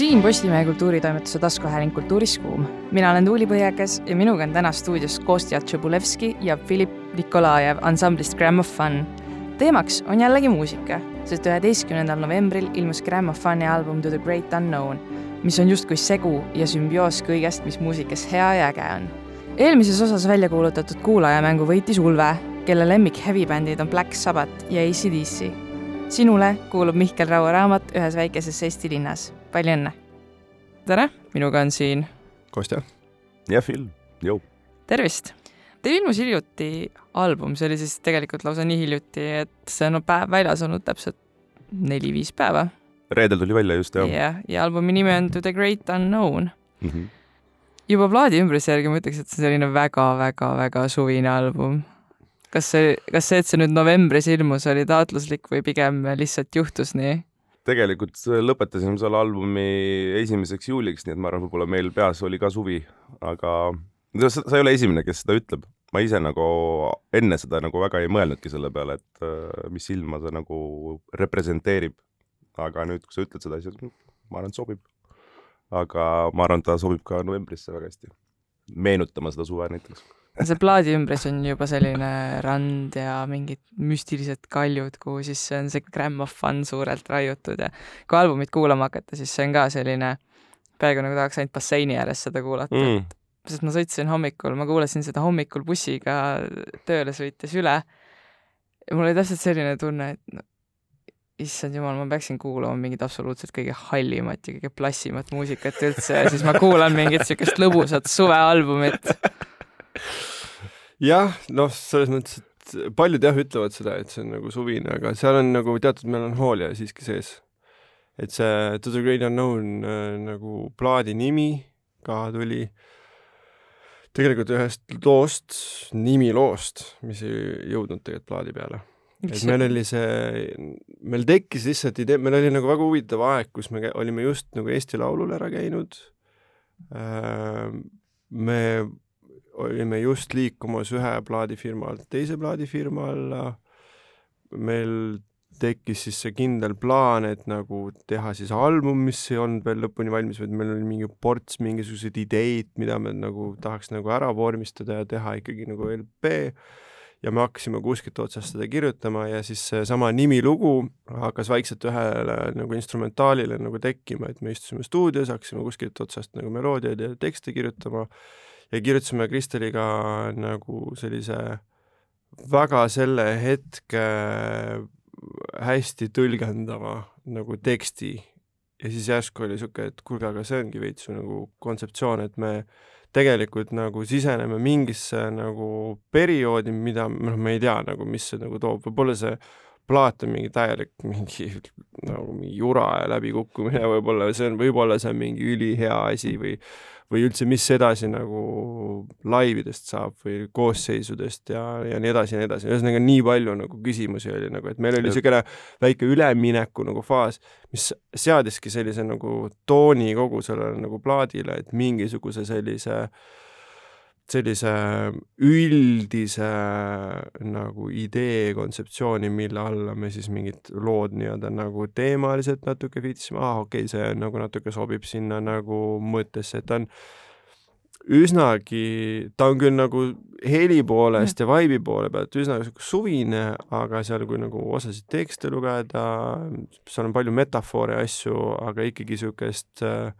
siin Postimehe kultuuritoimetuse taskuhääling Kultuuris Kuum. mina olen Tuuli Põhjakas ja minuga on täna stuudios Kostja Tšõbulevski ja Filip Nikolajev ansamblist Grammofon. teemaks on jällegi muusika, sest üheteistkümnendal novembril ilmus Grammofoni album To the Great Unknown, mis on justkui segu ja sümbioos kõigest, mis muusikas hea ja äge on. eelmises osas välja kuulutatud kuulajamängu võitis Ulve, kelle lemmik heavy-bändid on Black Sabbath ja ACDC. sinule kuulub Mihkel Raua raamat Ühes väikeses Eesti linnas palju õnne! tere, minuga on siin Kostja. ja Phil, jõu. tervist! Teil ilmus hiljuti album, see oli siis tegelikult lausa nii hiljuti, et see on no, päev väljas olnud täpselt neli-viis päeva. reedel tuli välja just, jah. jah, ja albumi nimi on To the Great Unknown mm. -hmm. juba plaadi ümbruse järgi ma ütleks, et see on selline väga-väga-väga suvine album. kas see, kas see, et see nüüd novembris ilmus, oli taotluslik või pigem lihtsalt juhtus nii? Tegelikult lõpetasime selle albumi esimeseks juuliks, nii et ma arvan, võib-olla meil peas oli ka suvi, aga sa, sa ei ole esimene, kes seda ütleb. ma ise nagu enne seda nagu väga ei mõelnudki selle peale, et äh, mis ilma see nagu representeerib. aga nüüd, kui sa ütled seda, siis ma arvan, et sobib. aga ma arvan, ta sobib ka novembrisse väga hästi. meenutama seda suve näiteks see plaadi ümbris on juba selline rand ja mingid müstilised kaljud, kuhu siis on see grammofon suurelt raiutud ja kui albumit kuulama hakata, siis see on ka selline, peaaegu nagu tahaks ainult basseini ääres seda kuulata. Mm., sest ma sõitsin hommikul, ma kuulasin seda hommikul bussiga tööle sõites üle. Ja mul oli täpselt selline tunne, et no, issand jumal, ma peaksin kuulama mingit absoluutselt kõige hallimat ja kõige plassimat muusikat üldse. Ja siis ma kuulan mingit niisugust lõbusat suvealbumit jah, noh, selles mõttes, et paljud jah, ütlevad seda, et see on nagu suvine, aga seal on nagu teatud melanhoolia siiski sees. et see To the Great Unknown äh, nagu plaadi nimi ka tuli tegelikult ühest loost, nimiloost, mis ei jõudnud tegelikult plaadi peale. et meil oli see, meil tekkis lihtsalt idee, meil oli nagu väga huvitav aeg, kus me olime just nagu Eesti Laulul ära käinud äh,. me olime just liikumas ühe plaadifirma alt teise plaadifirma alla, meil tekkis siis see kindel plaan, et nagu teha siis album, mis ei olnud veel lõpuni valmis, vaid meil oli mingi ports mingisuguseid ideid, mida me nagu tahaks nagu ära vormistada ja teha ikkagi nagu LP ja me hakkasime kuskilt otsast seda kirjutama ja siis seesama nimilugu hakkas vaikselt ühele nagu instrumentaalile nagu tekkima, et me istusime stuudios, hakkasime kuskilt otsast nagu meloodiaid ja tekste kirjutama ja kirjutasime Kristeliga nagu sellise väga selle hetke hästi tõlgendava nagu teksti. Ja siis järsku oli niisugune, et kuulge, aga see ongi veits nagu kontseptsioon, et me tegelikult nagu siseneme mingisse nagu perioodi, mida noh, me ei tea nagu, mis see nagu toob, võib-olla see plaat on mingi täielik mingi nagu mingi jura ja läbikukkumine, võib-olla see on, võib-olla see on mingi ülihea asi või või üldse, mis edasi nagu laividest saab või koosseisudest ja, ja nii edasi ja nii edasi, ühesõnaga nii palju nagu küsimusi oli nagu, et meil oli niisugune väike ülemineku nagu faas, mis seadiski sellise nagu tooni kogu sellele nagu plaadile, et mingisuguse sellise sellise üldise nagu idee kontseptsiooni, mille alla me siis mingid lood nii-öelda nagu teemaliselt natuke viitsime, aa ah, okei okay,, see nagu natuke sobib sinna nagu mõttesse, et ta on üsnagi, ta on küll nagu heli poolest ja vibe'i poole pealt üsna suvine, aga seal, kui nagu osasid tekste lugeda, seal on palju metafoore ja asju, aga ikkagi niisugust äh,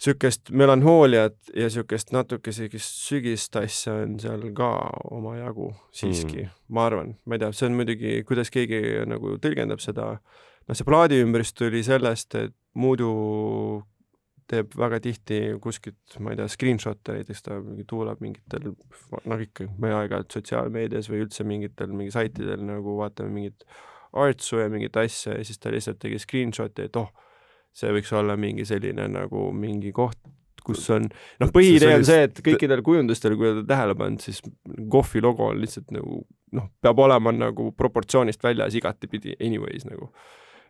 niisugust melanhooliat ja niisugust natuke sellist sügist asja on seal ka omajagu siiski mm., ma arvan, ma ei tea, see on muidugi, kuidas keegi nagu tõlgendab seda, noh, see plaadi ümbrist tuli sellest, et muidu teeb väga tihti kuskilt, ma ei tea, screenshot'e näiteks ta tuulab mingitel, noh ikka, me aeg-ajalt sotsiaalmeedias või üldse mingitel mingi saitidel nagu vaatame mingit artsu ja mingit asja ja siis ta lihtsalt tegi screenshot'i, et oh, see võiks olla mingi selline nagu mingi koht, kus on, noh, põhiidee on see, et kõikidel kujundustel, kui olete tähele pannud, siis kohvi logo on lihtsalt nagu noh, peab olema nagu proportsioonist väljas igatepidi anyways nagu.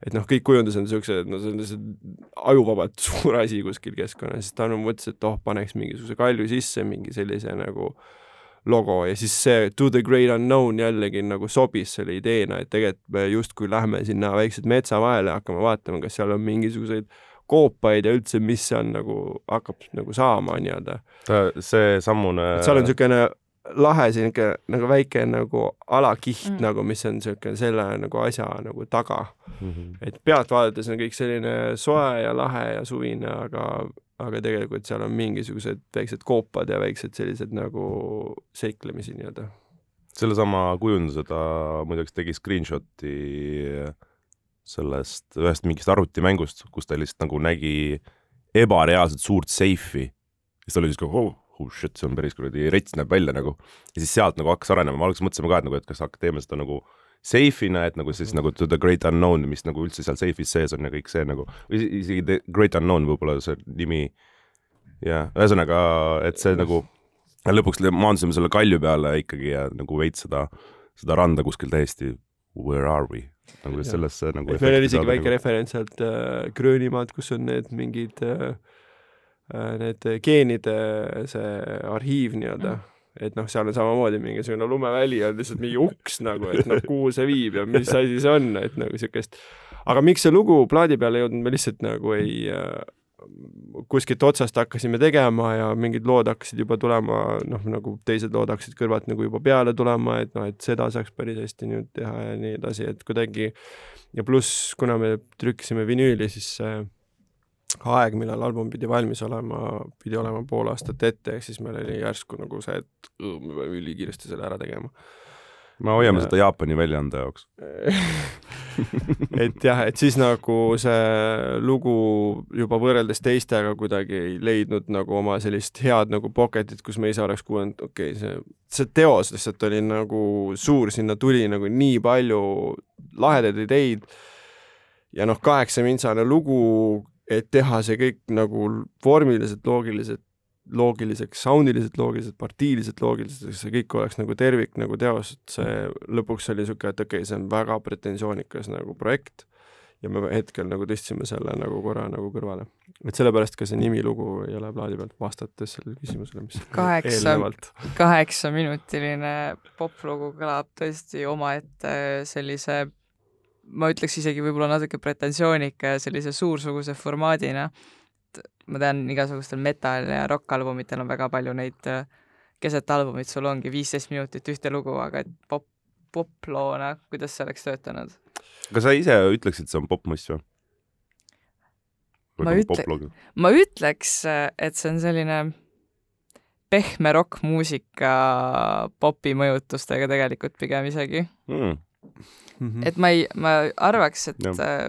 et noh, kõik kujundused on niisugused, no see on lihtsalt ajuvabalt suur asi kuskil keskkonnas, siis ta no mõtles, et oh, paneks mingisuguse kalju sisse, mingi sellise nagu äh, logo ja siis see To the great unknown jällegi nagu sobis selle ideena, et tegelikult me justkui lähme sinna väikselt metsa vahele, hakkame vaatama, kas seal on mingisuguseid koopaid ja üldse, mis see on nagu, hakkab nagu saama nii-öelda. seesamune seal on niisugune lahe sihuke nagu väike nagu alakiht Mm. mm. nagu, mis on niisugune selle nagu asja nagu taga. Mhm. et pealt vaadates on kõik selline soe ja lahe ja suvine, aga, aga tegelikult seal on mingisugused väiksed koopad ja väiksed sellised nagu seiklemisi nii-öelda. sellesama kujunduse ta muideks tegi screenshot'i sellest ühest mingist arvutimängust, kus ta lihtsalt nagu nägi ebareaalselt suurt seifi. siis ta oli siis nagu oh, shit, see on päris kuradi rets näeb välja nagu. ja siis sealt nagu hakkas arenema, me alguses mõtlesime ka, et nagu, et kas teeme seda nagu seifina, et nagu siis nagu to the great unknown, mis nagu üldse seal seifis sees on ja kõik see nagu, või isegi the great unknown võib-olla see nimi. jah, ühesõnaga, et see nagu lõpuks maandusime selle kalju peale ikkagi ja nagu veits seda, seda randa kuskil täiesti where are we nagu sellesse nagu meil oli isegi väike referents sealt äh, Gröönimaalt, kus on need mingid äh, need geenide see arhiiv nii-öelda Mm. et noh, seal on samamoodi mingisugune lumeväli on lihtsalt mingi uks nagu, et noh, kuhu see viib ja mis asi see on, et nagu siukest. aga miks see lugu plaadi peale ei jõudnud, me lihtsalt nagu ei äh, kuskilt otsast hakkasime tegema ja mingid lood hakkasid juba tulema, noh nagu teised lood hakkasid kõrvalt nagu juba peale tulema, et noh, et seda saaks päris hästi nüüd teha ja nii edasi, et kuidagi ja pluss, kuna me trükkisime vinüüli, siis see aeg, millal album pidi valmis olema, pidi olema pool aastat ette, ehk siis meil oli järsku nagu see, et me peame ülikiiresti selle ära tegema. me hoiame Ja- seda Jaapani väljaande jaoks. et jah, et siis nagu see lugu juba võrreldes teistega kuidagi ei leidnud nagu oma sellist head nagu pocket'it, kus me ise oleks kuulanud, okei okay,, see, see teos lihtsalt oli nagu suur, sinna tuli nagu nii palju lahedaid ideid ja noh, kaheksamintsane lugu, et teha see kõik nagu vormiliselt loogiliselt loogiliseks, soundiliselt loogiliselt, partiiliselt loogiliselt, see kõik oleks nagu tervik nagu teos, et see lõpuks oli niisugune, et okei okay,, see on väga pretensioonikas nagu projekt ja me hetkel nagu tõstsime selle nagu korra nagu kõrvale. et sellepärast ka see nimilugu ei ole plaadi pealt, vastates sellele küsimusele, mis Kaheksa- kaheksaminutiline poplugu kõlab tõesti omaette sellise ma ütleks isegi võib-olla natuke pretensioonika ja sellise suursuguse formaadina. ma tean, igasugustel metal- ja rokk-albumitel on väga palju neid äh, keset albumit sul ongi viisteist minutit ühte lugu, aga et pop, poploona, kuidas see oleks töötanud? kas sa ise ütleksid, see on popmuss või? Ma ütle- ma ütleks, et see on selline pehme rokkmuusika popi mõjutustega tegelikult pigem isegi. mm.. mm. -hmm. et ma ei, ma arvaks, et Jah. äh,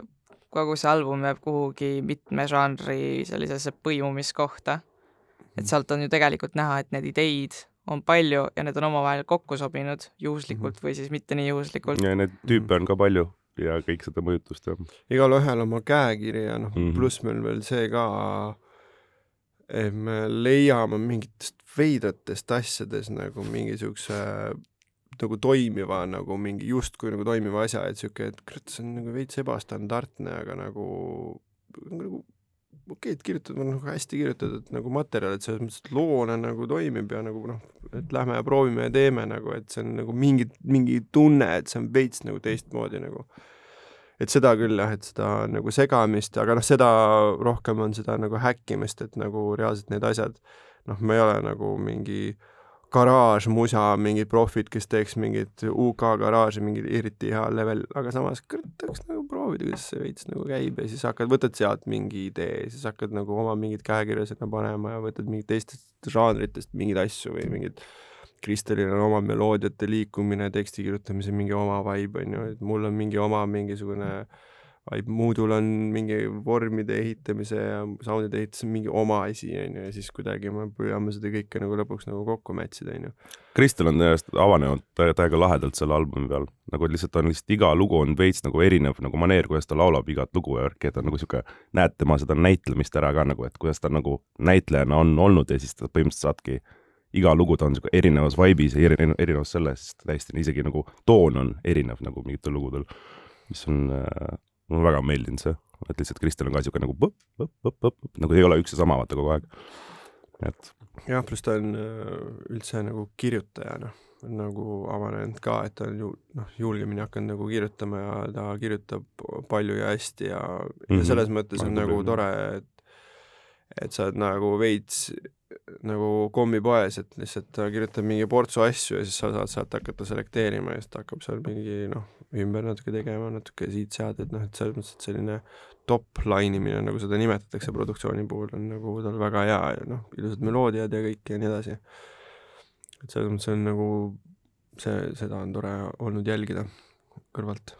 kogu see album jääb kuhugi mitme žanri sellisesse põimumiskohta. et sealt on ju tegelikult näha, et need ideid on palju ja need on omavahel kokku sobinud juhuslikult või siis mitte nii juhuslikult. ja neid tüüpe on ka palju ja kõik seda mõjutust ja igalühel oma käekiri ja noh mm Mhm. -hmm. pluss meil veel see ka, et me leiame mingitest veidratest asjades nagu mingisuguse nagu toimiva nagu mingi justkui nagu toimiva asja, et siuke, et kurat, see on nagu veits ebastandardne, aga nagu nagu okei, et kirjutatud on nagu hästi kirjutatud nagu materjal, et selles mõttes, et loona nagu toimib ja nagu noh, et lähme ja proovime ja teeme nagu, et see on nagu mingi, mingi tunne, et see on veits nagu teistmoodi nagu. Et seda küll jah, et seda nagu segamist, aga noh, seda rohkem on seda nagu häkkimist, et nagu reaalselt need asjad, noh, me ei ole nagu mingi garaažmusa mingid profid, kes teeks mingit UK garaaži, mingi eriti hea level, aga samas kurat, tahaks nagu proovida, kuidas see veits nagu käib ja siis hakkad, võtad sealt mingi idee, siis hakkad nagu oma mingit käekirja sinna panema ja võtad mingit teistest žanritest mingeid asju või mingid Kristelil on oma meloodiate liikumine, teksti kirjutamise mingi oma vibe on ju, et mul on mingi oma mingisugune vibe, Moodul on mingi vormide ehitamise ja soundide ehitamise mingi oma asi on ju ja siis kuidagi me püüame seda kõike nagu lõpuks nagu kokku match ida on ju. Kristel on tõesti avanenud tä- täiega lahedalt selle albumi peal, nagu lihtsalt on lihtsalt iga lugu on veits nagu erinev nagu maneer, kuidas ta laulab igat lugu ja värki, et on nagu sihuke, näed tema seda näitlemist ära ka nagu, et kuidas ta nagu näitlejana on olnud ja siis ta põhimõtteliselt saadki iga lugu ta on sihuke erinevas vibe'is ja erinev, erinevas selles, täiesti isegi nagu toon on erinev nagu mingitel lugudel, mis on äh,, mulle väga meeldinud see, et lihtsalt Kristel on ka sihuke nagu põpp, põpp, põpp, põpp, nagu ei ole üks ja sama vaata kogu aeg. et jah, pluss ta on äh, üldse nagu kirjutajana nagu avanenud ka, et ta on ju noh, julgemini hakanud nagu kirjutama ja ta kirjutab palju ja hästi ja mm, -hmm. Mhm. ja selles mõttes on Annab nagu tore, et et sa oled nagu veits nagu kommipoes, et lihtsalt ta kirjutab mingi portsu asju ja siis sa saad sealt hakata selekteerima ja siis ta hakkab seal mingi noh, ümber natuke tegema, natuke siit-sealt, et noh, et selles mõttes, et selline top line imine, nagu seda nimetatakse produktsiooni puhul, on nagu tal väga hea ja noh, ilusad meloodiad ja kõik ja nii edasi. et selles mõttes on nagu see, seda on tore olnud jälgida kõrvalt.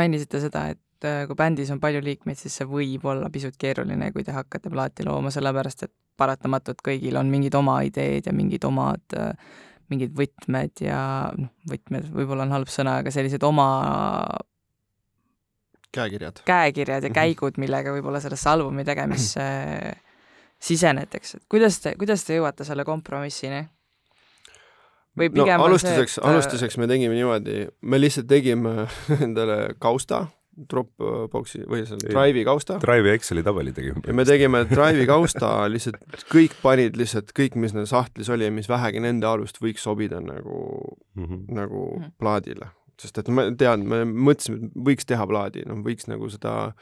Mainisite seda, et äh, kui bändis on palju liikmeid, siis see võib olla pisut keeruline, kui te hakkate plaati looma, sellepärast et paratamatult kõigil on mingid oma ideed ja mingid omad äh, mingid võtmed ja noh, võtmed võib-olla on halb sõna, aga sellised oma käekirjad. käekirjad ja Mhm. käigud, millega võib-olla sellesse albumi tegemisse sisenetakse, et kuidas te, kuidas te jõuate selle kompromissini? Või no pigem on alustuseks see, et..., alustuseks me tegime niimoodi, me lihtsalt tegime endale kausta, Dropboxi või seal Ei. Drive'i kausta Drive'i Exceli tabeli tegime. ja me tegime Drive'i kausta lihtsalt, kõik panid lihtsalt kõik, mis neil sahtlis oli ja mis vähegi nende arust võiks sobida nagu, Mhm. nagu Mhm. plaadile. sest et ma tean, me mõtlesime, et võiks teha plaadi, noh, võiks nagu seda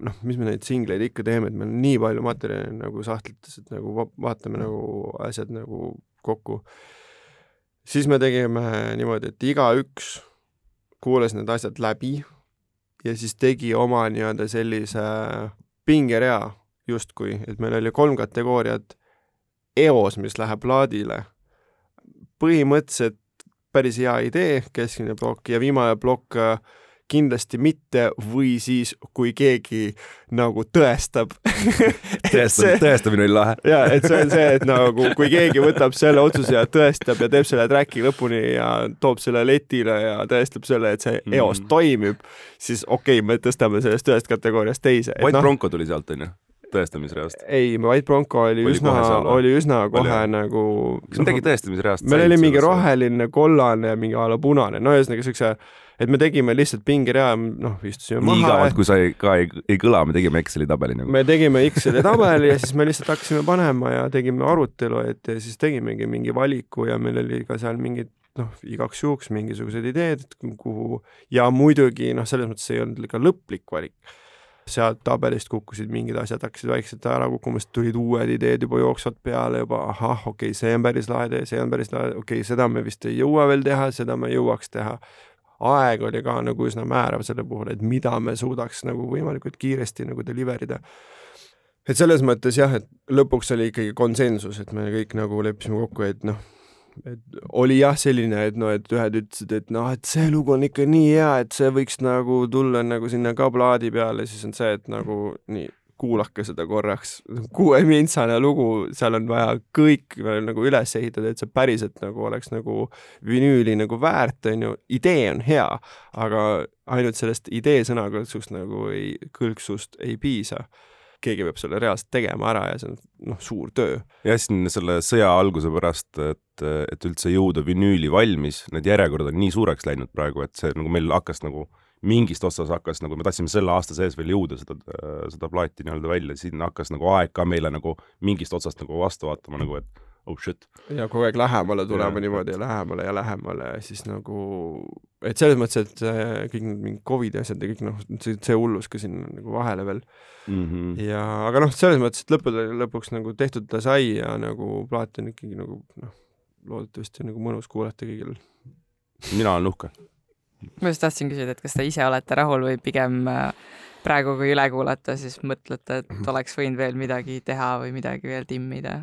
noh, mis me neid singleid ikka teeme, et meil on nii palju materjali nagu sahtlites, et nagu va- vaatame nagu asjad nagu kokku. Siis me tegime niimoodi, et igaüks kuulas need asjad läbi ja siis tegi oma nii-öelda sellise pingerea justkui, et meil oli kolm kategooriat eos, mis läheb plaadile. põhimõtteliselt päris hea idee, keskmine plokk ja viimane plokk äh, kindlasti mitte või siis, kui keegi nagu tõestab. tõestamine, tõestamine oli lahe. ja et see on see, et nagu kui keegi võtab selle otsuse ja tõestab ja teeb selle track'i lõpuni ja toob selle letile ja tõestab selle, et see Mm. eos toimib, siis okei okay,, me tõstame sellest ühest kategooriast teise. White no. Bronco tuli sealt, onju, tõestamisreast. ei, White Bronco oli, Oli oli üsna oli üsna kohe jah? nagu kas midagi tõestamisreast meil oli mingi. roheline, kollane ja mingi a la punane, no ühesõnaga siukse, et me tegime lihtsalt pingerea, noh, istusime nii maha igavalt, kui sa ei, ka ei, ei kõla, me tegime Exceli tabeli nagu. me tegime Exceli tabeli ja siis me lihtsalt hakkasime panema ja tegime arutelu, et ja siis tegimegi mingi valiku ja meil oli ka seal mingid noh, igaks juhuks mingisugused ideed, kuhu ja muidugi noh, selles mõttes ei olnud ikka lõplik valik. sealt tabelist kukkusid mingid asjad, hakkasid vaikselt ära kukkuma, siis tulid uued ideed juba jooksvalt peale juba, ahah, okei okay,, see on päris lahe idee, see on päris lahe, okei okay,, seda me vist ei jõua veel teha, seda me jõuaks teha aeg oli ka nagu üsna määrav selle puhul, et mida me suudaks nagu võimalikult kiiresti nagu deliver ida. Et selles mõttes jah, et lõpuks oli ikkagi konsensus, et me kõik nagu leppisime kokku, et noh, et oli jah selline, et noh, et ühed ütlesid, et noh, et see lugu on ikka nii hea, et see võiks nagu tulla nagu sinna ka plaadi peale, siis on see, et nagu nii, kuulake seda korraks, kuuemintsane lugu, seal on vaja kõik nagu üles ehitada, et see päriselt nagu oleks nagu vinüüli nagu väärt, on ju, idee on hea, aga ainult sellest idee sõnakõlksust nagu ei, kõlksust ei piisa. keegi peab selle reaalselt tegema ära ja see on noh, suur töö. jah, siin selle sõja alguse pärast, et, et üldse jõuda vinüüli valmis, need järjekorrad on nii suureks läinud praegu, et see nagu meil hakkas nagu mingist otsast hakkas nagu, me tahtsime selle aasta sees veel jõuda seda, seda plaati nii-öelda välja, siin hakkas nagu aeg ka meile nagu mingist otsast nagu vastu vaatama nagu, et oh shit. ja kogu aeg lähemale tulema ja, niimoodi ja lähemale ja lähemale ja siis nagu, et selles mõttes, et kõik need mingid Covidi asjad ja kõik noh, see, see hullus ka siin nagu vahele veel mm. -hmm. ja, aga noh, selles mõttes, et lõppude lõpuks nagu tehtud ta sai ja nagu plaat on ikkagi nagu noh, loodetavasti nagu mõnus kuulata kõigil. mina olen uhke ma just tahtsin küsida, et kas te ise olete rahul või pigem äh, praegu, kui üle kuulata, siis mõtlete, et oleks võinud veel midagi teha või midagi veel timmida?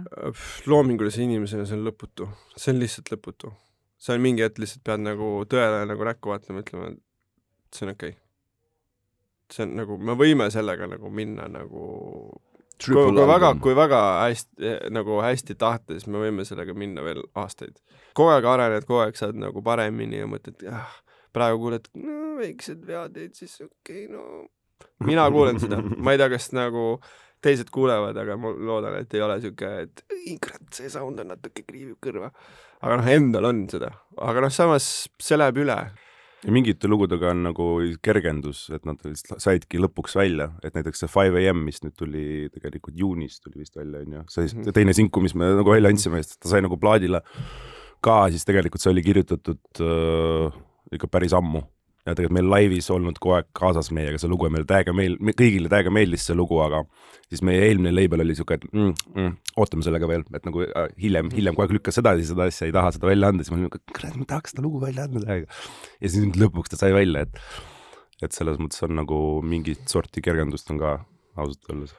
loomingulise inimesena see on lõputu, see on lihtsalt lõputu. see on mingi hetk lihtsalt pead nagu tõele nagu näkku vaatama, ütlema, et see on okei okay. see on nagu, me võime sellega nagu minna nagu kui, kui väga, kui väga hästi, nagu hästi tahta, siis me võime sellega minna veel aastaid. kogu aeg arened, kogu aeg saad nagu paremini ja mõtled, jah, praegu kuuled, no väiksed vead jäid siis okei okay,, no mina kuulen seda, ma ei tea, kas nagu teised kuulevad, aga ma loodan, et ei ole siuke, et kurat, see sound on natuke kriivib kõrva. aga noh, endal on seda, aga noh, samas see läheb üle. ja mingite lugudega on nagu kergendus, et nad saidki lõpuks välja, et näiteks see Five am, mis nüüd tuli tegelikult juunis tuli vist välja, onju, see -hmm. teine sinku, mis me nagu välja andsime, ta sai nagu plaadile ka, siis tegelikult see oli kirjutatud äh, ikka päris ammu ja tegelikult meil laivis olnud kogu aeg kaasas meiega see lugu ja meile täiega meil-, kõigile täiega meeldis see lugu, aga siis meie eelmine label oli siuke, et mm, mm, ootame sellega veel, et nagu äh, hiljem, hiljem kogu aeg lükkas edasi seda asja, ei taha seda välja anda, siis ma olin nagu, kurat, ma tahaks seda lugu välja anda täiega. ja siis nüüd lõpuks ta sai välja, et, et selles mõttes on nagu mingit sorti kergendust on ka ausalt öeldes.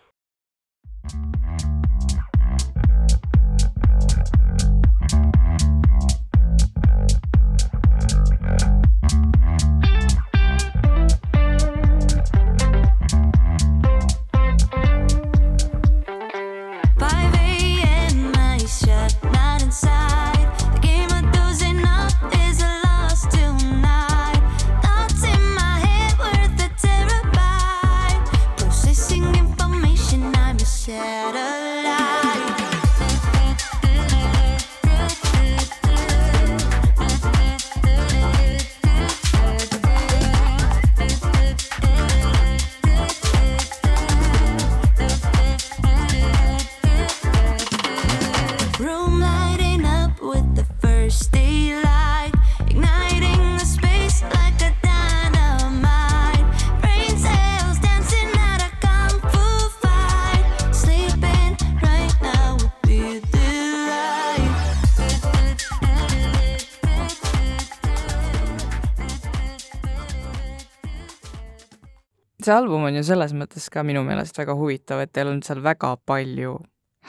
See album on ju selles mõttes ka minu meelest väga huvitav, et teil on seal väga palju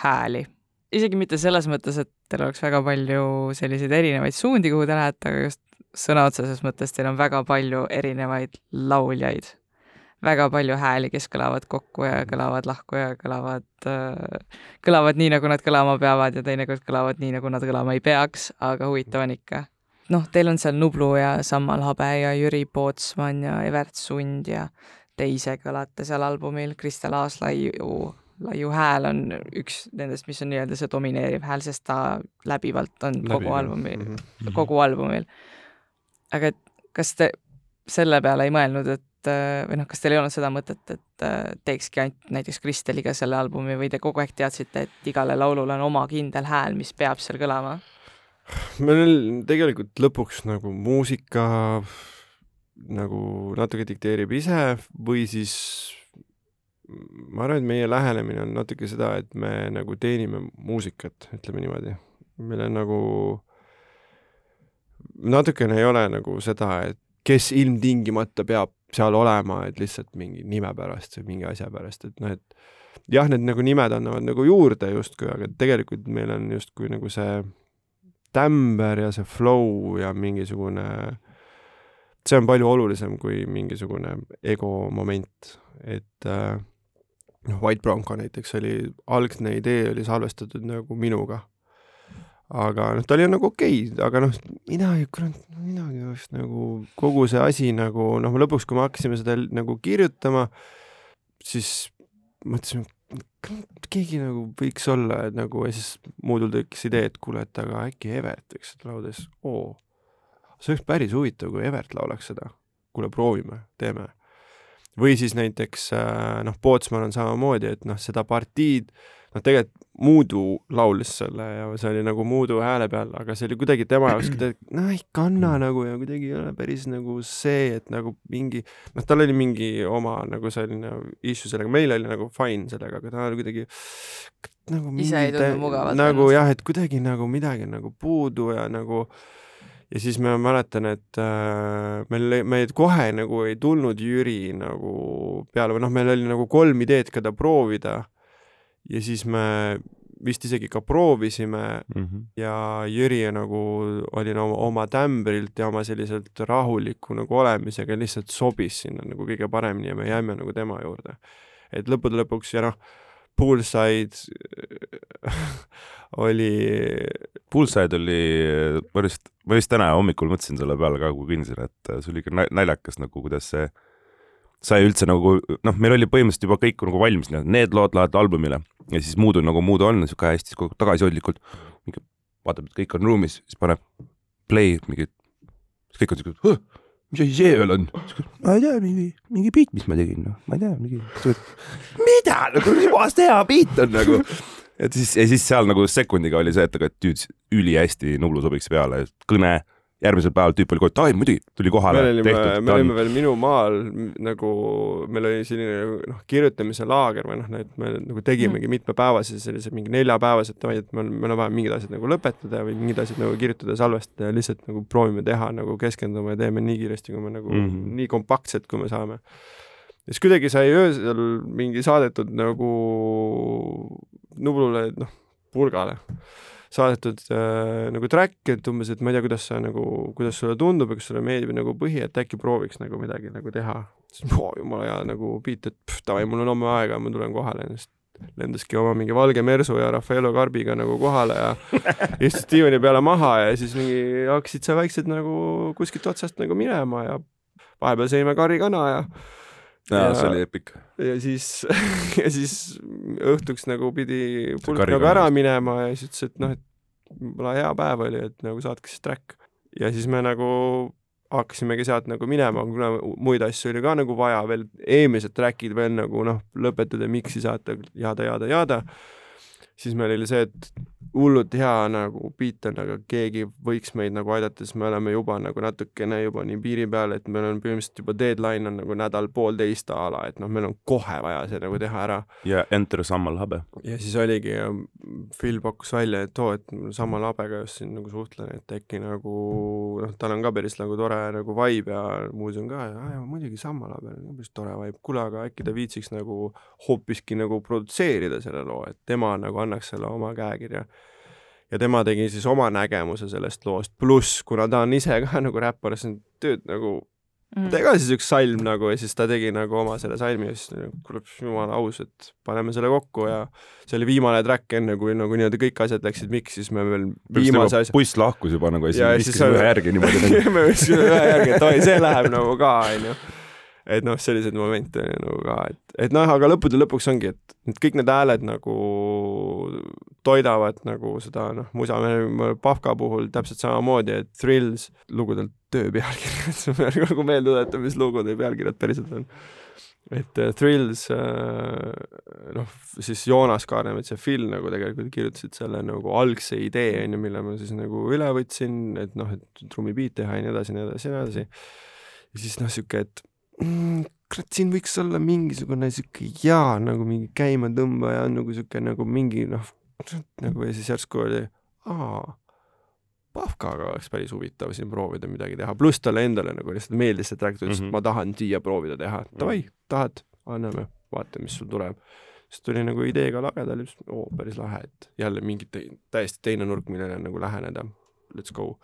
hääli. isegi mitte selles mõttes, et teil oleks väga palju selliseid erinevaid suundi, kuhu te lähete, aga just sõna otseses mõttes teil on väga palju erinevaid lauljaid. väga palju hääli, kes kõlavad kokku ja kõlavad lahku ja kõlavad äh,, kõlavad nii, nagu nad kõlama peavad ja teinekord kõlavad nii, nagu nad kõlama ei peaks, aga huvitav on ikka noh, teil on seal Nublu ja Sammal Habe ja Jüri Pootsman ja Evert Sund ja te ise kõlate seal albumil, Kristel Aaslaiu, Laiu hääl on üks nendest, mis on nii-öelda see domineeriv hääl, sest ta läbivalt on Läbi, kogu albumil mm, -hmm. kogu albumil. aga et kas te selle peale ei mõelnud, et või noh, kas teil ei olnud seda mõtet, et teekski ainult näiteks Kristeliga selle albumi või te kogu aeg teadsite, et igale laulule on oma kindel hääl, mis peab seal kõlama? meil tegelikult lõpuks nagu muusika nagu natuke dikteerib ise või siis ma arvan, et meie lähenemine on natuke seda, et me nagu teenime muusikat, ütleme niimoodi. meil on nagu, natukene ei ole nagu seda, et kes ilmtingimata peab seal olema, et lihtsalt mingi nime pärast või mingi asja pärast, et noh, et jah, need nagu nimed annavad nagu juurde justkui, aga tegelikult meil on justkui nagu see tämber ja see flow ja mingisugune äh, see on palju olulisem kui mingisugune ego moment, et äh, noh, White Bronco näiteks oli, algne idee oli salvestatud nagu minuga. aga noh, ta oli nagu okei okay,, aga noh, mina ei, kurat, minagi oleks nagu kogu see asi nagu noh, lõpuks, kui me hakkasime seda nagu kirjutama, siis mõtlesime, keegi nagu võiks olla et nagu ja siis muudul tekkis idee, et kuule, et aga äkki Evert võiks seda laulda, siis oo, see oleks päris huvitav, kui Evert laulaks seda. kuule, proovime, teeme. või siis näiteks äh, noh, Pootsman on samamoodi, et noh, seda partiid, noh tegelikult Muudu laulis selle ja see oli nagu Muudu hääle peal, aga see oli kuidagi tema jaoks kuidagi, noh ei kanna nagu ja kuidagi ei ole päris nagu see, et nagu mingi noh, tal oli mingi oma nagu selline issue sellega, meil oli nagu fine sellega, aga ta oli kuidagi nagu Ise ei tundnud mugavalt nagu jah, et kuidagi nagu midagi on nagu puudu ja nagu ja siis ma mäletan, et äh, meil, meid kohe nagu ei tulnud Jüri nagu peale või noh, meil oli nagu kolm ideed, keda proovida ja siis me vist isegi ka proovisime mm. -hmm. ja Jüri nagu oli no, oma tämbrilt ja oma selliselt rahuliku nagu olemisega lihtsalt sobis sinna nagu kõige paremini ja me jäime nagu tema juurde. et lõppude lõpuks ja noh, Poolside oli Poolside oli, ma just, ma just täna hommikul mõtlesin selle peale ka, kui kõndisin, et see oli ikka nal- naljakas nagu, kuidas see sai üldse nagu noh, meil oli põhimõtteliselt juba kõik nagu valmis, need lood lähevad albumile ja siis muud on nagu muud on siuke hästi tagasihoidlikult. vaatab, et kõik on ruumis, siis paneb play mingi, siis kõik on siuke, mis asi see veel on? ma ei tea, mingi, mingi beat, mis ma tegin, noh, ma ei tea, mingi. mida nagu, jumala hea beat on nagu. et siis, ja siis seal nagu sekundiga oli see, et aga tüüd ülihästi Nublu sobiks peale, kõne, järgmisel päeval tüüp oli kohe, et ai muidugi, tuli kohale me, olime, tehtud, me olime veel minu maal nagu, meil oli selline noh, kirjutamise laager või noh, et me nagu tegimegi mitmepäevase sellise mingi neljapäevased davai, et meil, meil on vaja mingid asjad nagu lõpetada või mingid asjad nagu kirjutada, salvestada ja lihtsalt nagu proovime teha nagu keskendume ja teeme nii kiiresti, kui me nagu mm. -hmm. nii kompaktselt, kui me saame. ja siis kuidagi sai öösel mingi saadetud nagu Nublule, noh, purgale saadetud äh, nagu track, et umbes, et ma ei tea, kuidas sa nagu, kuidas sulle tundub ja kas sulle meeldib nagu põhi, et äkki prooviks nagu midagi nagu teha. siis oo jumala hea nagu beat, et davai, mul on homme aega, ma tulen kohale siis lendaski oma mingi valge Mersu ja Raffaello Karbiga nagu kohale ja istus diivani peale maha ja siis mingi hakkasid sa vaikselt nagu kuskilt otsast nagu minema ja vahepeal sõime karikana ja jaa, see oli epic. ja siis, ja siis õhtuks nagu pidi pulk nagu ära minema ja siis ütles, et noh, et võib-olla hea päev oli, et nagu saatke siis track. ja siis me nagu hakkasimegi sealt nagu minema, kuna muid asju oli ka nagu vaja veel, eelmised track'id veel nagu noh, lõpetada, mix'i saata, jada, jada, jada, siis meil oli see, et hullult hea nagu beat on, aga keegi võiks meid nagu aidata, sest me oleme juba nagu natukene juba nii piiri peal, et meil on põhimõtteliselt juba deadline on nagu nädal-poolteist a la, et noh, meil on kohe vaja see nagu teha ära. ja Enter Sammal Habe. ja siis oligi Phil pakkus välja, et oo, et ma sama labega just siin nagu suhtlen, et äkki nagu noh, tal on ka päris nagu tore nagu vibe ja muuseum ka ja, ja muidugi sama label on ka päris tore vibe, kuule, aga äkki ta viitsiks nagu hoopiski nagu produtseerida selle loo, et tema nagu annaks selle oma käekirja. ja tema tegi siis oma nägemuse sellest loost, pluss kuna ta on ise ka nagu räppar, siis on tööd nagu Mm. tee ka siis üks salm nagu ja siis ta tegi nagu oma selle salmi ja siis nagu, kuule jumala aus, et paneme selle kokku ja see oli viimane track enne kui nagu nii-öelda kõik asjad läksid miksi, siis me veel viimase asja buss lahkus juba nagu ja siis viskasime on- ühe järgi niimoodi me võtsime ühe järgi, et oi, see läheb nagu ka, onju. Et noh, selliseid momente oli nagu ka, et, et noh, aga lõppude lõpuks ongi, et et kõik need hääled nagu toidavad nagu seda noh, musa, Pahka puhul täpselt samamoodi, et Thrills lugudel töö pealkirjad, ma pean kogu meelde tuletama, mis lugude pealkirjad päriselt on. et äh, Thrills äh, noh, siis Joonas Kaarnemets ja Phil nagu tegelikult kirjutasid selle nagu algse idee onju, mille ma siis nagu üle võtsin, et noh, et trummibeat teha ja nii edasi, nii edasi, nii edasi. ja siis noh, sihuke, et mm, kurat, siin võiks olla mingisugune sihuke jaa nagu mingi käimatõmbaja nagu sihuke nagu mingi noh, nagu ja siis järsku oli, aa, Pahkaga oleks päris huvitav siin proovida midagi teha, pluss talle endale nagu lihtsalt meeldis see track, ta ütles, Mhm. et ma tahan siia proovida teha, davai, tahad, anname, vaata, mis sul tuleb. siis tuli nagu ideega lagedale, siis oo, päris lahe, et jälle mingi te täiesti teine nurk, millele nagu läheneda, let's go.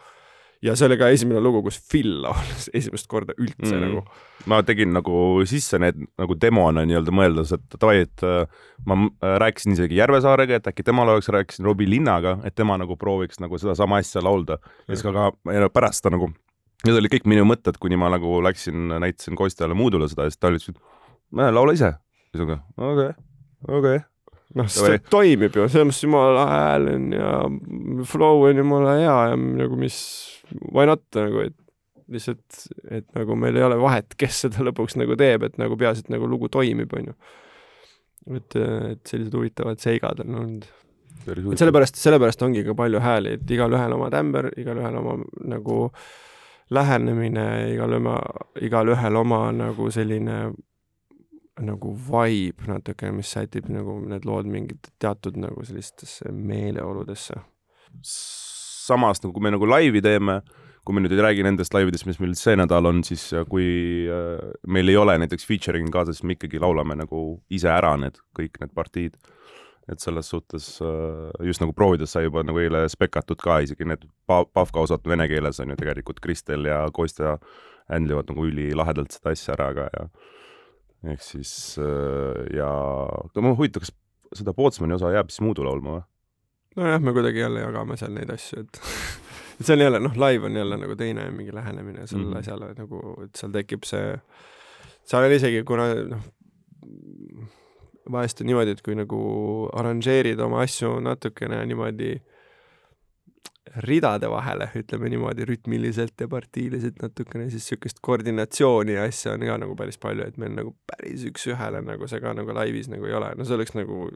Ja see oli ka esimene lugu, kus Phil laulis esimest korda üldse mm. nagu. ma tegin nagu sisse need nagu demona nii-öelda mõeldes, et davai, et äh, ma äh, rääkisin isegi Järvesaarega, et äkki temal oleks, rääkisin Robbie Linnaga, et tema nagu prooviks nagu sedasama asja laulda. ja siis ka, ka pärast ta nagu, need olid kõik minu mõtted, kuni ma nagu läksin, näitasin Kostjale Muudule seda ja siis ta ütles, et "Näe, laula ise. siis ma ka, okei, okei. noh, see toimib ju, selles mõttes jumala hääl on ja flow on jumala hea ja nagu mis, why not nagu, et lihtsalt, et nagu meil ei ole vahet, kes seda lõpuks nagu teeb, et nagu peaasi, et nagu lugu toimib, onju. et, et sellised huvitavad seigad on olnud. et sellepärast, sellepärast ongi ka palju hääli, et igalühel oma tämber, igalühel oma nagu lähenemine, igalühel, igalühel oma nagu selline nagu vibe natuke, mis sätib nagu need lood mingit teatud nagu sellistesse meeleoludesse. samas nagu me nagu laivi teeme, kui me nüüd ei räägi nendest laividest, mis meil see nädal on, siis äh, kui äh, meil ei ole näiteks featuring'i kaasas, siis me ikkagi laulame nagu ise ära need kõik need partiid. et selles suhtes äh, just nagu proovides sai juba nagu eile spekatud ka isegi need pa- Pavka-osad vene keeles on ju tegelikult Kristel ja Kostja handlivad nagu ülilahedalt seda asja ära ka ja ehk siis äh, ja aga mul huvitav, kas seda Pootsmani osa jääb siis Muudu laulma või? nojah, me kuidagi jälle jagame seal neid asju, et et see on jälle noh, live on jälle nagu teine mingi lähenemine sellele mm. asjale nagu, et seal tekib see, seal on isegi kuna noh, vahest on niimoodi, et kui nagu arranžeerid oma asju natukene niimoodi ridade vahele, ütleme niimoodi rütmiliselt ja partiiliselt natukene, siis niisugust koordinatsiooni ja asja on ka nagu päris palju, et meil nagu päris üks-ühele nagu see ka nagu laivis nagu ei ole, no see oleks nagu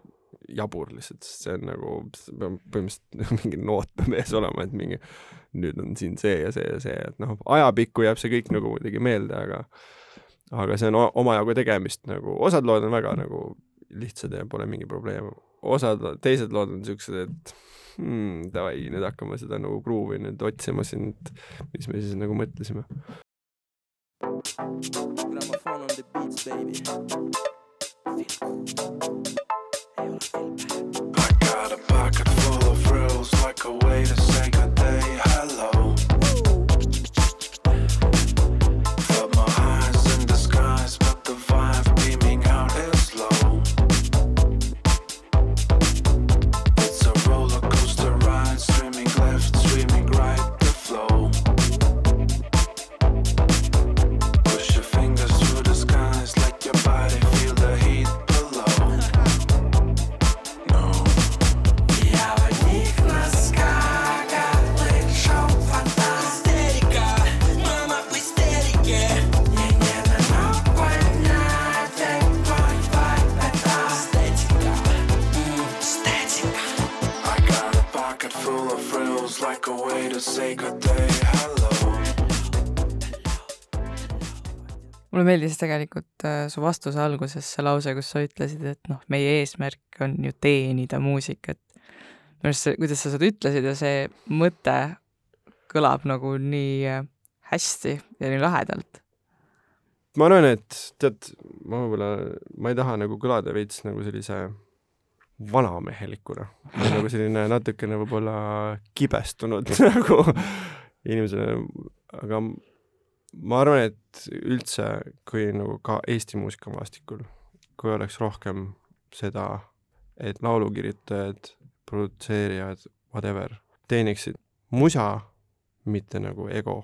jabur lihtsalt, sest see on nagu, põhimõtteliselt mingi noot peab ees olema, et mingi nüüd on siin see ja see ja see, et noh, ajapikku jääb see kõik nagu muidugi meelde, aga aga see on omajagu tegemist nagu, osad lood on väga nagu lihtsad ja pole mingi probleem, osad, teised lood on siuksed, et hmm, davai, nüüd hakkame seda nagu kruuvi nüüd otsima siin, et mis me siis nagu mõtlesime. Gramophone on the beats, baby. I got a pocket full of rules, like a way to say good way to say good day, hello. mulle meeldis tegelikult äh, su vastuse alguses see lause, kus sa ütlesid, et noh, meie eesmärk on ju teenida muusikat. minu arust see, kuidas sa seda ütlesid ja see mõte kõlab nagu nii äh, hästi ja nii lahedalt. ma arvan, et tead, ma võib-olla, ma ei taha nagu kõlada veits nagu sellise vanamehelikuna või nagu selline natukene võib-olla kibestunud nagu inimesena, aga ma arvan, et üldse, kui nagu ka Eesti muusikamaastikul, kui oleks rohkem seda, et laulukirjutajad, produtseerijad, whatever, teeniksid musa, mitte nagu ego,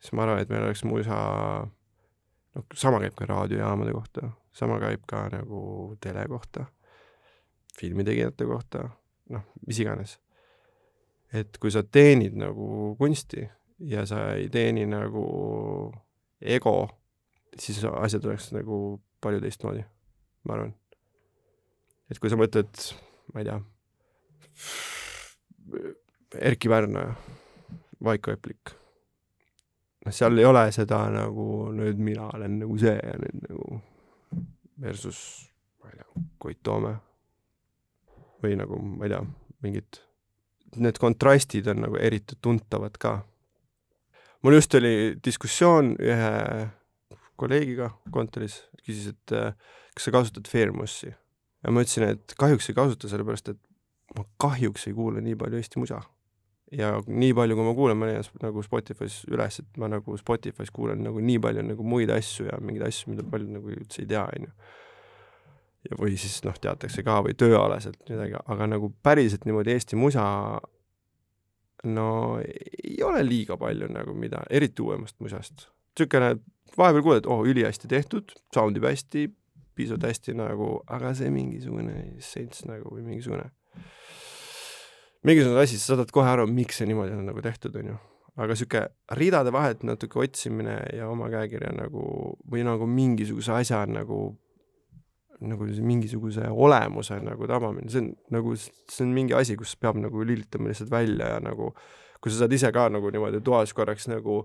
siis ma arvan, et meil oleks musa noh, sama käib ka raadiojaamade kohta, sama käib ka nagu tele kohta, filmitegijate kohta, noh, mis iganes. et kui sa teenid nagu kunsti ja sa ei teeni nagu ego, siis asjad oleks nagu palju teistmoodi, ma arvan. et kui sa mõtled, ma ei tea, Erki Pärna, Vaiko Eplik noh, seal ei ole seda nagu nüüd mina olen nagu see ja nüüd nagu versus ma ei tea, Koit Toome või nagu ma ei tea, mingid, need kontrastid on nagu eriti tuntavad ka. mul just oli diskussioon ühe kolleegiga kontoris, küsis, et kas sa kasutad Fairmussi ja ma ütlesin, et kahjuks ei kasuta, sellepärast et ma kahjuks ei kuule nii palju Eesti musa. ja nii palju, kui ma kuulan, ma leian nagu Spotify's üles, et ma nagu Spotify's kuulan nagu nii palju nagu muid asju ja mingeid asju, mida paljud nagu üldse ei tea, onju või siis noh, teatakse ka või tööalaselt midagi, aga nagu päriselt niimoodi Eesti musa no ei ole liiga palju nagu mida, eriti uuemast musast. niisugune, vahepeal kuuled, oh, ülihästi tehtud, sound ib hästi, pisut hästi nagu, aga see mingisugune essents nagu või mingisugune mingisugune asi, sa saad kohe aru, miks see niimoodi on nagu tehtud, onju. aga sihuke ridade vahelt natuke otsimine ja oma käekirja nagu või nagu mingisuguse asja nagu nagu mingisuguse olemuse nagu tabamine, see on nagu, see on mingi asi, kus peab nagu lülitama lihtsalt välja ja nagu kui sa saad ise ka nagu niimoodi toas korraks nagu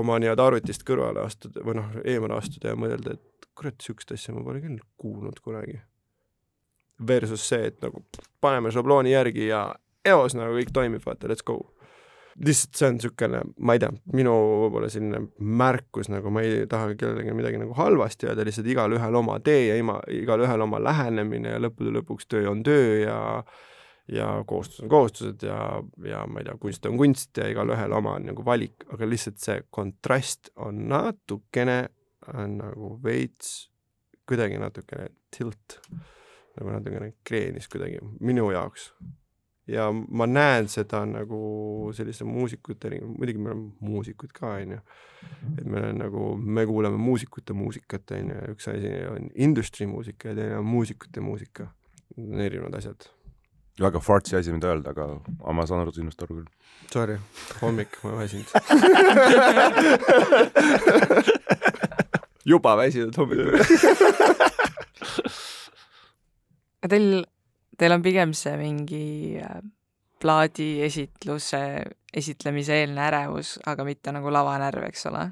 oma nii-öelda arvutist kõrvale astuda või noh, eemale astuda ja mõelda, et kurat, niisugust asja ma pole küll kuulnud kunagi. Versus see, et nagu paneme šablooni järgi ja eos nagu kõik toimib, vaata, let's go lihtsalt see on niisugune, ma ei tea, minu võib-olla selline märkus nagu ma ei taha kellelegi midagi nagu halvasti öelda, lihtsalt igalühel oma tee ja ima, igalühel oma lähenemine ja lõppude lõpuks töö on töö ja ja kohustused on kohustused ja, ja ma ei tea, kunst on kunst ja igalühel oma nagu valik, aga lihtsalt see kontrast on natukene on nagu veits kuidagi natukene tilt, nagu natukene kreenis kuidagi minu jaoks ja ma näen seda nagu selliste muusikute, muidugi me oleme muusikud ka, onju, et meil on nagu, me kuulame muusikute muusikat, onju, üks asi on industry muusika ja teine on muusikute muusika. Need on erinevad asjad. väga fartsi asi, mida öelda, aga aga ma saan aru sinust aru küll. Sorry, hommik, ma väsinud. juba väsinud hommikul. aga teil, teil on pigem see mingi äh, plaadi esitluse, esitlemise eelne ärevus, aga mitte nagu lavanärv, eks ole?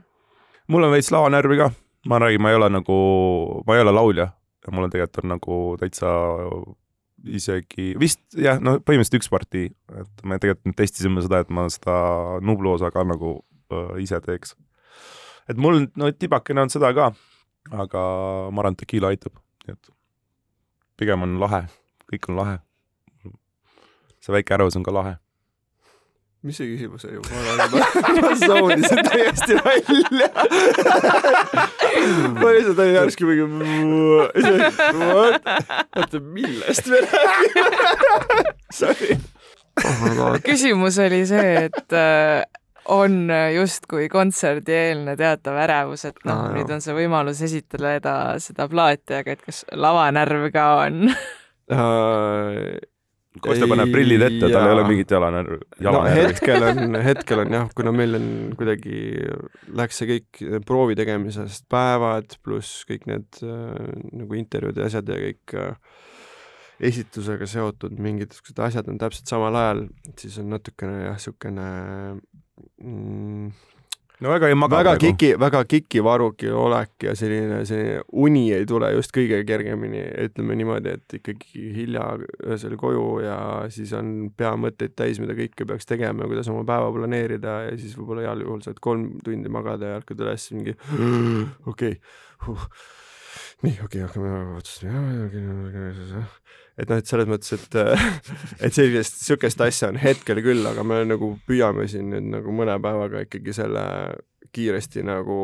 mul on veits lavanärvi ka, ma räägin, ma ei ole nagu, ma ei ole laulja. Ja mul on tegelikult on nagu täitsa isegi vist jah, no põhimõtteliselt üks partii, et me tegelikult nüüd testisime seda, et ma seda Nublu osa ka nagu äh, ise teeks. et mul no tibakene on seda ka, aga ma arvan, et tekiila aitab, nii et pigem on lahe, kõik on lahe. see väike ärevus on ka lahe. mis see küsimus oli? ma arvan, ma, zoonisin täiesti välja. ma lihtsalt olin järsku mingi, oota, millest me räägime? Sorry. küsimus oli see, et äh, on justkui kontserdieelne teatav ärevus, et noh jah. nüüd on see võimalus esitleda seda plaati, aga et kas lavanärv ka on? Kostja paneb prillid ette, tal ei ole mingit jalanärvi, no jalanärvi. hetkel on, hetkel on jah, kuna meil on kuidagi, läks see kõik proovi tegemisest päevad pluss kõik need äh, nagu intervjuud ja asjad ja kõik äh, esitusega seotud mingid siuksed asjad on täpselt samal ajal, siis on natukene jah, siukene mm, no väga ei maga väga praegu. kiki, väga kikivaruki olek ja selline, selline uni ei tule just kõige kergemini, ütleme niimoodi, et ikkagi hilja öösel koju ja siis on pea mõtteid täis, mida kõike peaks tegema ja kuidas oma päeva planeerida ja siis võib-olla heal juhul saad kolm tundi magada ja ärkad üles mingi okei okay., nii okei okay,, hakkame otsustama. Et noh, et selles mõttes, et, et sellist, niisugust asja on hetkel küll, aga me nagu püüame siin nüüd nagu mõne päevaga ikkagi selle kiiresti nagu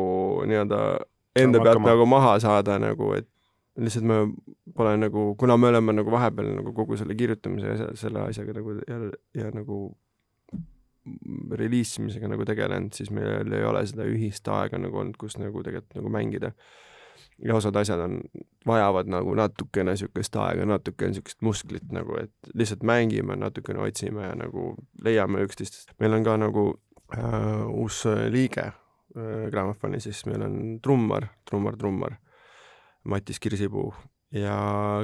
nii-öelda enda pealt hakkama. nagu maha saada nagu, et lihtsalt me pole nagu, kuna me oleme nagu vahepeal nagu kogu selle kirjutamise ja se- selle asjaga nagu ja, ja nagu reliisimisega nagu tegelenud, siis meil ei ole seda ühist aega nagu olnud, kus nagu tegelikult nagu mängida ja osad asjad on, vajavad nagu natukene niisugust aega, natukene niisugust musklit nagu, et lihtsalt mängime, natukene otsime ja nagu leiame üksteist. meil on ka nagu äh, uus äh, liige äh, Grammofoni, siis meil on trummar, trummar, trummar, Matis Kirsipuu ja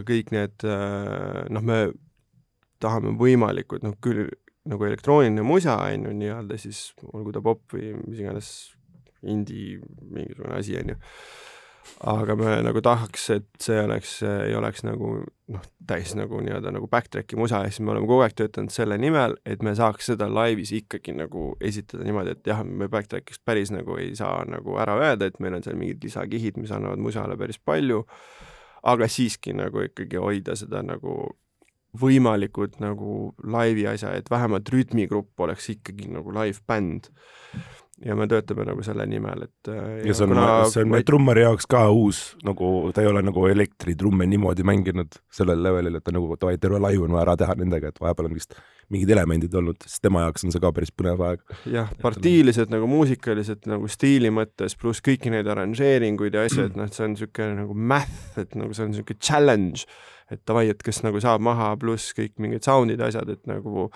kõik need äh, noh, me tahame võimalikult noh, küll nagu elektrooniline musa on ju nii-öelda siis olgu ta popp või mis iganes indie mingisugune asi on ju aga me nagu tahaks, et see oleks, ei oleks nagu noh, täis nagu nii-öelda nagu backtrack'i musa ja siis me oleme kogu aeg töötanud selle nimel, et me saaks seda laivis ikkagi nagu esitada niimoodi, et jah, me backtrack'ist päris nagu ei saa nagu ära öelda, et meil on seal mingid lisakihid, mis annavad musale päris palju, aga siiski nagu ikkagi hoida seda nagu võimalikud nagu laivi asja, et vähemalt rütmigrupp oleks ikkagi nagu live-bänd. Ja me töötame nagu selle nimel, et äh, ja see on, see on meie trummari jaoks ka uus nagu, ta ei ole nagu elektritrumme niimoodi mänginud sellel levelil, et ta nagu davai, terve laiv on vaja ära teha nendega, et vahepeal on vist mingid elemendid olnud, siis tema jaoks on see ka päris põnev aeg. jah, partiiliselt nagu muusikaliselt nagu stiili mõttes, pluss kõiki neid arranžeeringuid ja asju, et noh, et see on niisugune nagu math, et nagu see on niisugune challenge, et davai, et kes nagu saab maha, pluss kõik mingid sound'id ja asjad, et nagu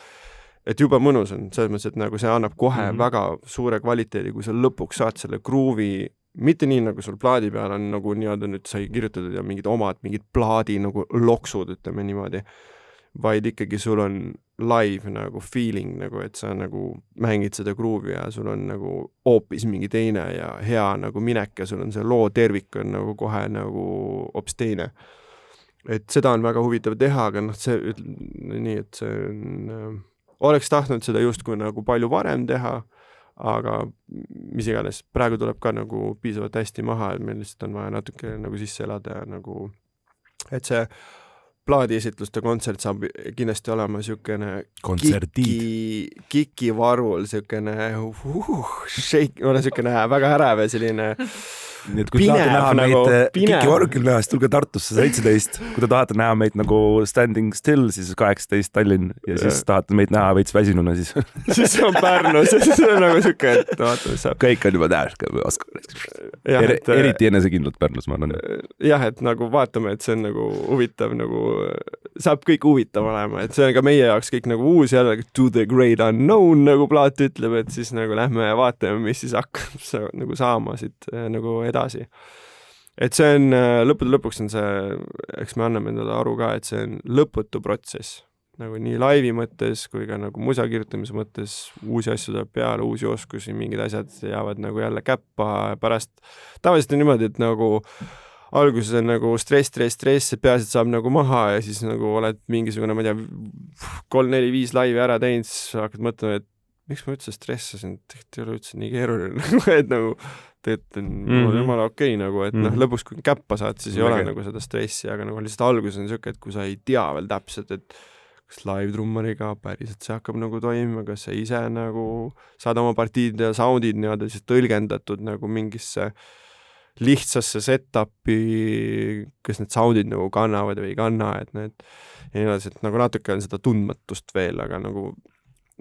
et jube mõnus on, selles mõttes, et nagu see annab kohe mm. -hmm. väga suure kvaliteedi, kui sa lõpuks saad selle gruuvi mitte nii, nagu sul plaadi peal on nagu nii-öelda nüüd sai kirjutatud ja mingid omad mingid plaadi nagu loksud, ütleme niimoodi, vaid ikkagi sul on live nagu feeling nagu, et sa nagu mängid seda gruuvi ja sul on nagu hoopis mingi teine ja hea nagu minek ja sul on see loo tervik on nagu kohe nagu hoopis teine. et seda on väga huvitav teha, aga noh, see nii, et see on äh, oleks tahtnud seda justkui nagu palju varem teha, aga mis iganes, praegu tuleb ka nagu piisavalt hästi maha, et meil lihtsalt on vaja natuke nagu sisse elada ja nagu, et see plaadiesitluste kontsert saab kindlasti olema niisugune kiki, kiki varul niisugune uh, shake, niisugune väga ärev ja selline nii et kui te tahate Pinev näha nagu, meid pinev. Kiki orgel näha, siis tulge Tartusse seitseteist. kui te tahate näha meid nagu Standing Still, siis kaheksateist Tallinn ja siis tahate meid näha veits väsinuna, siis siis on Pärnus ja siis on nagu siuke, et vaata, mis saab. kõik on juba täis, et äh, eriti enesekindlalt Pärnus, ma arvan. jah, et nagu vaatame, et see on nagu huvitav nagu, saab kõik huvitav olema, et see on ka meie jaoks kõik nagu uus jälle to the great unknown nagu plaat ütleb, et siis nagu lähme ja vaatame, mis siis hakkab nagu saama siit äh, nagu edasi. Et see on äh, lõppude lõpuks on see, eks me anname endale aru ka, et see on lõputu protsess. Nagu nii laivi mõttes kui ka nagu musa kirjutamise mõttes uusi asju tuleb peale, uusi oskusi, mingid asjad jäävad nagu jälle käppa, pärast. Tavaliselt on niimoodi, et nagu alguses on nagu stress, stress, stress, et peaasi, et saab nagu maha ja siis nagu oled mingisugune, ma ei tea, kolm-neli-viis laivi ära teinud, siis hakkad mõtlema, et miks ma üldse stressasin, tegelikult ei ole üldse nii keeruline, et nagu tegelikult on mm Mhm. -hmm. jumala okei okay, nagu, et mm -hmm. Mhm. noh, lõpuks kui käppa saad, siis ei ole Vägev. nagu seda stressi, aga nagu lihtsalt alguses on niisugune, et kui sa ei tea veel täpselt, et kas live-trummariga päriselt see hakkab nagu toimima, kas sa ise nagu saad oma partiid ja sound'id nii-öelda siis tõlgendatud nagu mingisse lihtsasse setup'i, kas need sound'id nagu kannavad või ei kanna, et need ja nii edasi, et nagu natuke on seda tundmatust veel, aga nagu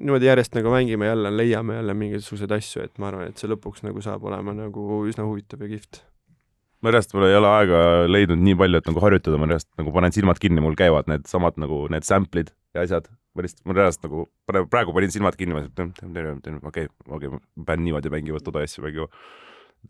niimoodi järjest nagu mängime jälle, leiame jälle mingisuguseid asju, et ma arvan, et see lõpuks nagu saab olema nagu üsna huvitav ja kihvt. ma reaalselt mul ei ole aega leidnud nii palju, et nagu harjutada, ma reaalselt nagu panen silmad kinni, mul käivad need samad nagu need sample'id ja asjad. ma lihtsalt, ma reaalselt nagu praegu panin silmad kinni, ma ütlesin, okei, okei, ma pean niimoodi mängima, toda asju mängima.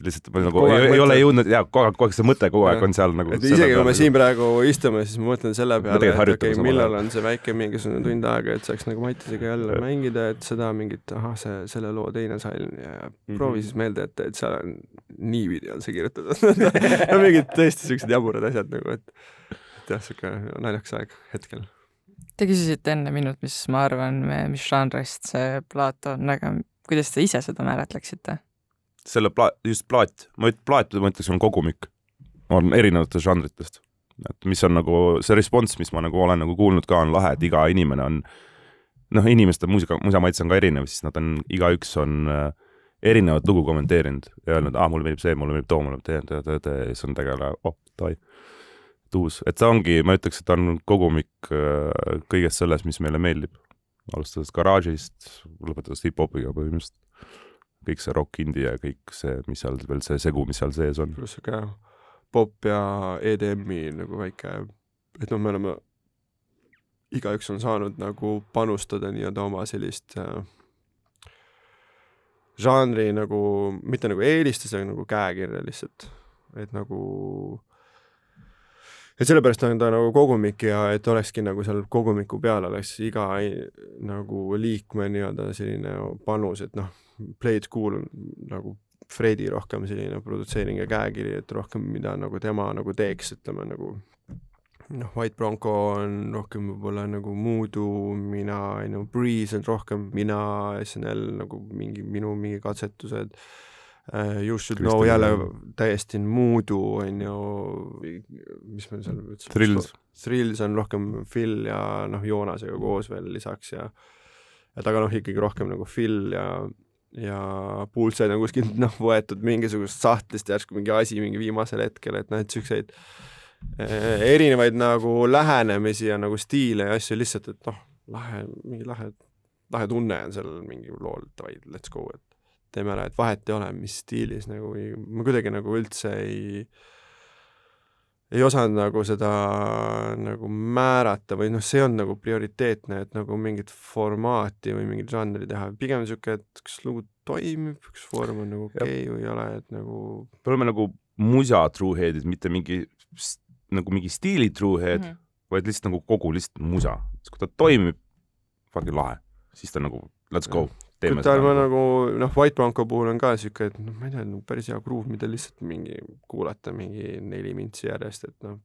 Lihtsalt ma nagu ei, ei ole jõudnud ja kogu aeg, kogu aeg see mõte kogu aeg on seal nagu. isegi kui me siin praegu istume, siis ma mõtlen selle peale, et okei okay,, millal on see väike mingisugune tund aega, et saaks nagu Matisega jälle Jah. mängida, et seda mingit, ahah, see, selle loo teine salm ja mm. -hmm. proovi siis meelde jätta, et seal on niipidi on see kirjutatud no mingid tõesti siuksed jaburad asjad nagu, et et jah, siuke naljakas aeg hetkel. Te küsisite enne minult, mis ma arvan, mis žanrist see plaat on, aga kuidas te ise seda määratleksite? Selle pla-, just plaat, ma üt-, plaat ma ütleks, on kogumik, on erinevatest žanritest. et mis on nagu see respons, mis ma nagu olen nagu kuulnud ka, on lahe, et iga inimene on noh, inimeste muusika, muusamaitse on ka erinev, siis nad on, igaüks on äh, erinevat lugu kommenteerinud ja öelnud, aa, mulle meeldib see, mulle meeldib too, mulle meeldib tee, tee, tee, ja siis on tegelikult, oh, davai, uus, et ta ongi, ma ütleks, et ta on kogumik äh, kõigest sellest, mis meile meeldib. alustades garaažist, lõpetades hip-hopiga põhimõtteliselt. Kõik see rock, indie ja kõik see, mis seal veel see segu, mis seal sees on. pluss siuke pop ja EDM-i nagu väike, et noh, me oleme, igaüks on saanud nagu panustada nii-öelda oma sellist äh, žanri nagu, mitte nagu eelistus, aga nagu käekirja lihtsalt, et nagu et sellepärast on ta nagu kogumik ja et olekski nagu seal kogumiku peal oleks iga nagu liikme nii-öelda selline panus, et noh, Play it cool nagu Fredi rohkem selline produtseering ja käekiri, et rohkem mida nagu tema nagu teeks, ütleme nagu noh, White Bronco on rohkem võib-olla nagu Moodu, mina, on ju, Breeze on rohkem mina, SNL nagu mingi minu mingi katsetused, You should Kristjan know jälle täiesti muudu on ju, mis meil seal üldse Thrills. Thrills on rohkem Phil ja noh, Joonasega koos veel lisaks ja et aga noh, ikkagi rohkem nagu Phil ja ja Pulsed on kuskilt noh, võetud mingisugusest sahtlist järsku mingi asi mingi viimasel hetkel, et noh, et siukseid eh, erinevaid nagu lähenemisi ja nagu stiile ja asju lihtsalt, et noh, lahe, mingi lahe, lahe tunne on sellel mingil lool, davai, let's go, et teeme ära, et vahet ei ole, mis stiilis nagu ei, ma kuidagi nagu üldse ei ei osanud nagu seda nagu määrata või noh, see ei olnud nagu prioriteetne, et nagu mingit formaati või mingit žanri teha, pigem niisugune, et kas lugu toimib, kas vorm on nagu okei okay või ei ole, et nagu me oleme nagu musa truehead'id, mitte mingi nagu mingi stiili truehead mm. -hmm. vaid lihtsalt nagu kogu lihtsalt musa. siis kui ta toimib, fucking lahe, siis ta nagu let's go, teeme kui tal ma nagu. noh, White Bronco puhul on ka niisugune, et noh, ma ei tea, nagu päris hea gruuv, mida lihtsalt mingi kuulata mingi neli mintsi järjest, et noh,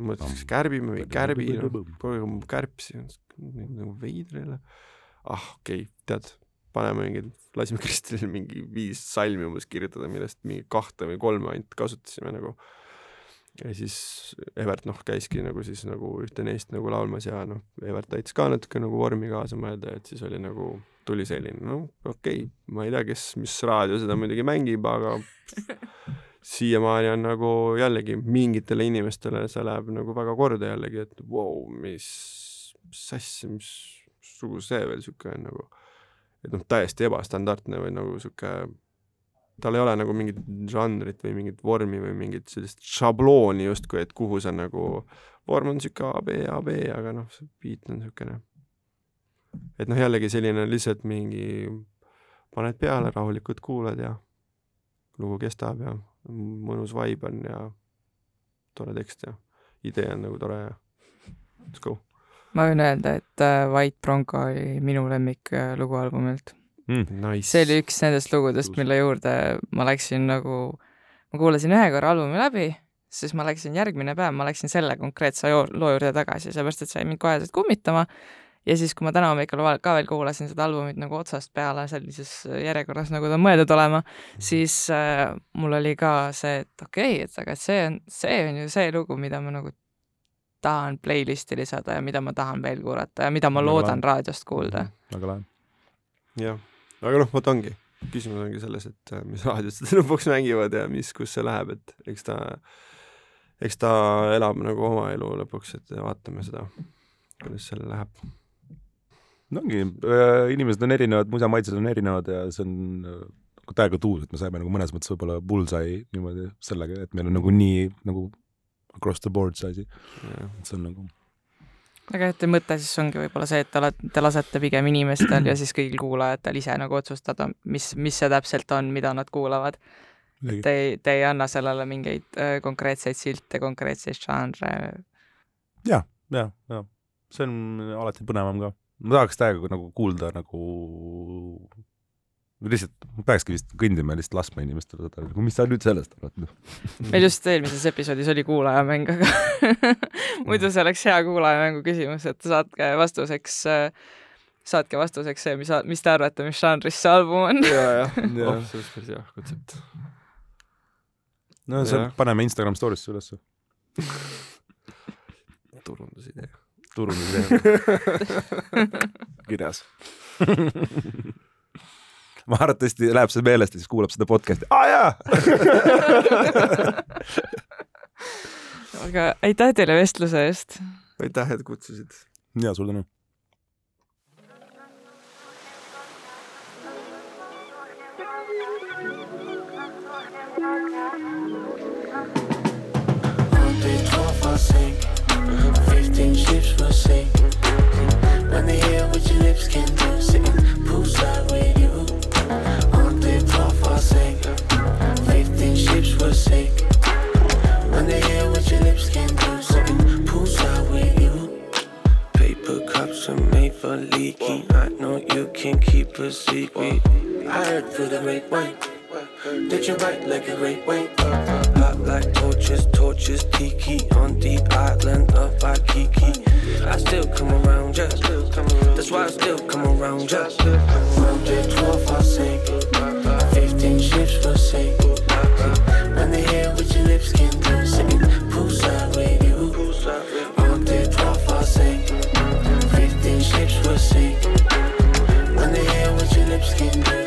mõtlesin, kas kärbime või kärbi, noh, pole ma kärbsi, nagu veider jälle. ah, okei okay,, tead, paneme mingi, lasime Kristelil mingi viis salmi umbes kirjutada, millest mingi kahte või kolme ainult kasutasime nagu. ja siis Evert noh, käiski nagu siis nagu ühte neist nagu laulmas ja noh, Evert aitas ka natuke nagu vormi kaasa mõelda, et siis oli nagu, tuli selline, no okei okay,, ma ei tea, kes, mis raadio seda muidugi mängib, aga siiamaani on nagu jällegi mingitele inimestele see läheb nagu väga korda jällegi, et vau wow,, mis, mis asja, mis sugu see veel sihuke on nagu, et noh, täiesti ebastandardne või nagu sihuke, tal ei ole nagu mingit žanrit või mingit vormi või mingit sellist šablooni justkui, et kuhu sa nagu, vorm on sihuke A, B, A, B, aga noh, see beat on siukene, et noh, jällegi selline lihtsalt mingi, paned peale, rahulikult kuulad ja lugu kestab ja mõnus vibe on ja tore tekst ja idee on nagu tore ja let's go. ma võin öelda, et äh, White Bronco oli minu lemmik äh, lugu albumilt. mm.. Nice. see oli üks nendest lugudest, mille juurde ma läksin nagu, ma kuulasin ühe korra albumi läbi, siis ma läksin järgmine päev, ma läksin selle konkreetse loo juurde tagasi, sellepärast et sai mind koheselt kummitama. Ja siis, kui ma täna hommikul ka veel kuulasin seda albumit nagu otsast peale sellises järjekorras, nagu ta on mõeldud olema, siis äh, mul oli ka see, et okei okay,, et aga see on, see on ju see lugu, mida ma nagu tahan playlist'i lisada ja mida ma tahan veel kuulata ja mida ma Väga loodan lahe. raadiost kuulda. väga lahe. jah, aga noh, vot ongi, küsimus ongi selles, et äh, mis raadiod seda lõpuks mängivad ja mis, kus see läheb, et eks ta, eks ta elab nagu oma elu lõpuks, et vaatame seda, kuidas sellel läheb. No ongi, inimesed on erinevad, musamaitsed on erinevad ja see on äh, nagu täiega tuus, et me saime nagu mõnes mõttes võib-olla bullseye niimoodi sellega, et meil on nagu nii nagu across the board see asi, see on nagu aga et mõte siis ongi võib-olla see, et te olete, te lasete pigem inimestel ja siis kõigil kuulajatel ise nagu otsustada, mis, mis see täpselt on, mida nad kuulavad. Te ei, te ei anna sellele mingeid äh, konkreetseid silte, konkreetseid žanre. ja, ja, ja see on alati põnevam ka. Ma tahaks täiega nagu kuulda nagu lihtsalt, peakski vist kõndima ja lihtsalt laskma inimestele seda, mis sa nüüd sellest arvad. meil just eelmises episoodis oli kuulajamäng, aga muidu see oleks hea kuulajamängu küsimus, et saatke vastuseks, saatke vastuseks see, mis, mis te arvate, mis žanris see album on. ja, jah, Jah. oh, see oleks päris hea kontsept. no see paneme Instagram story'sse ülesse. turundusidee. Turunduse kirjas. ma arvatavasti läheb see meelest ja siis kuulab seda podcast'i, aa jaa. aga aitäh teile vestluse eest. aitäh, et kutsusid. ja suur tänu. One, Fifteen ships will sink. When they hear what your lips can do, sitting poolside with you. One, two, four, five, six. Fifteen ships will sink. When they hear what your lips can do, sitting poolside with you. Paper cups are made for leaking. I know you can keep a secret. I heard through the grapevine that you write like a great white hot like torches, torches, tiki on the island of Waikiki. I still come around, yeah. That's why I still come around, yeah. Round day 12, I say 15 ships will say. When they hear what your lips, can do singing poolside with you. Round day 12, I say 15 ships will say When they hear what your lips, can do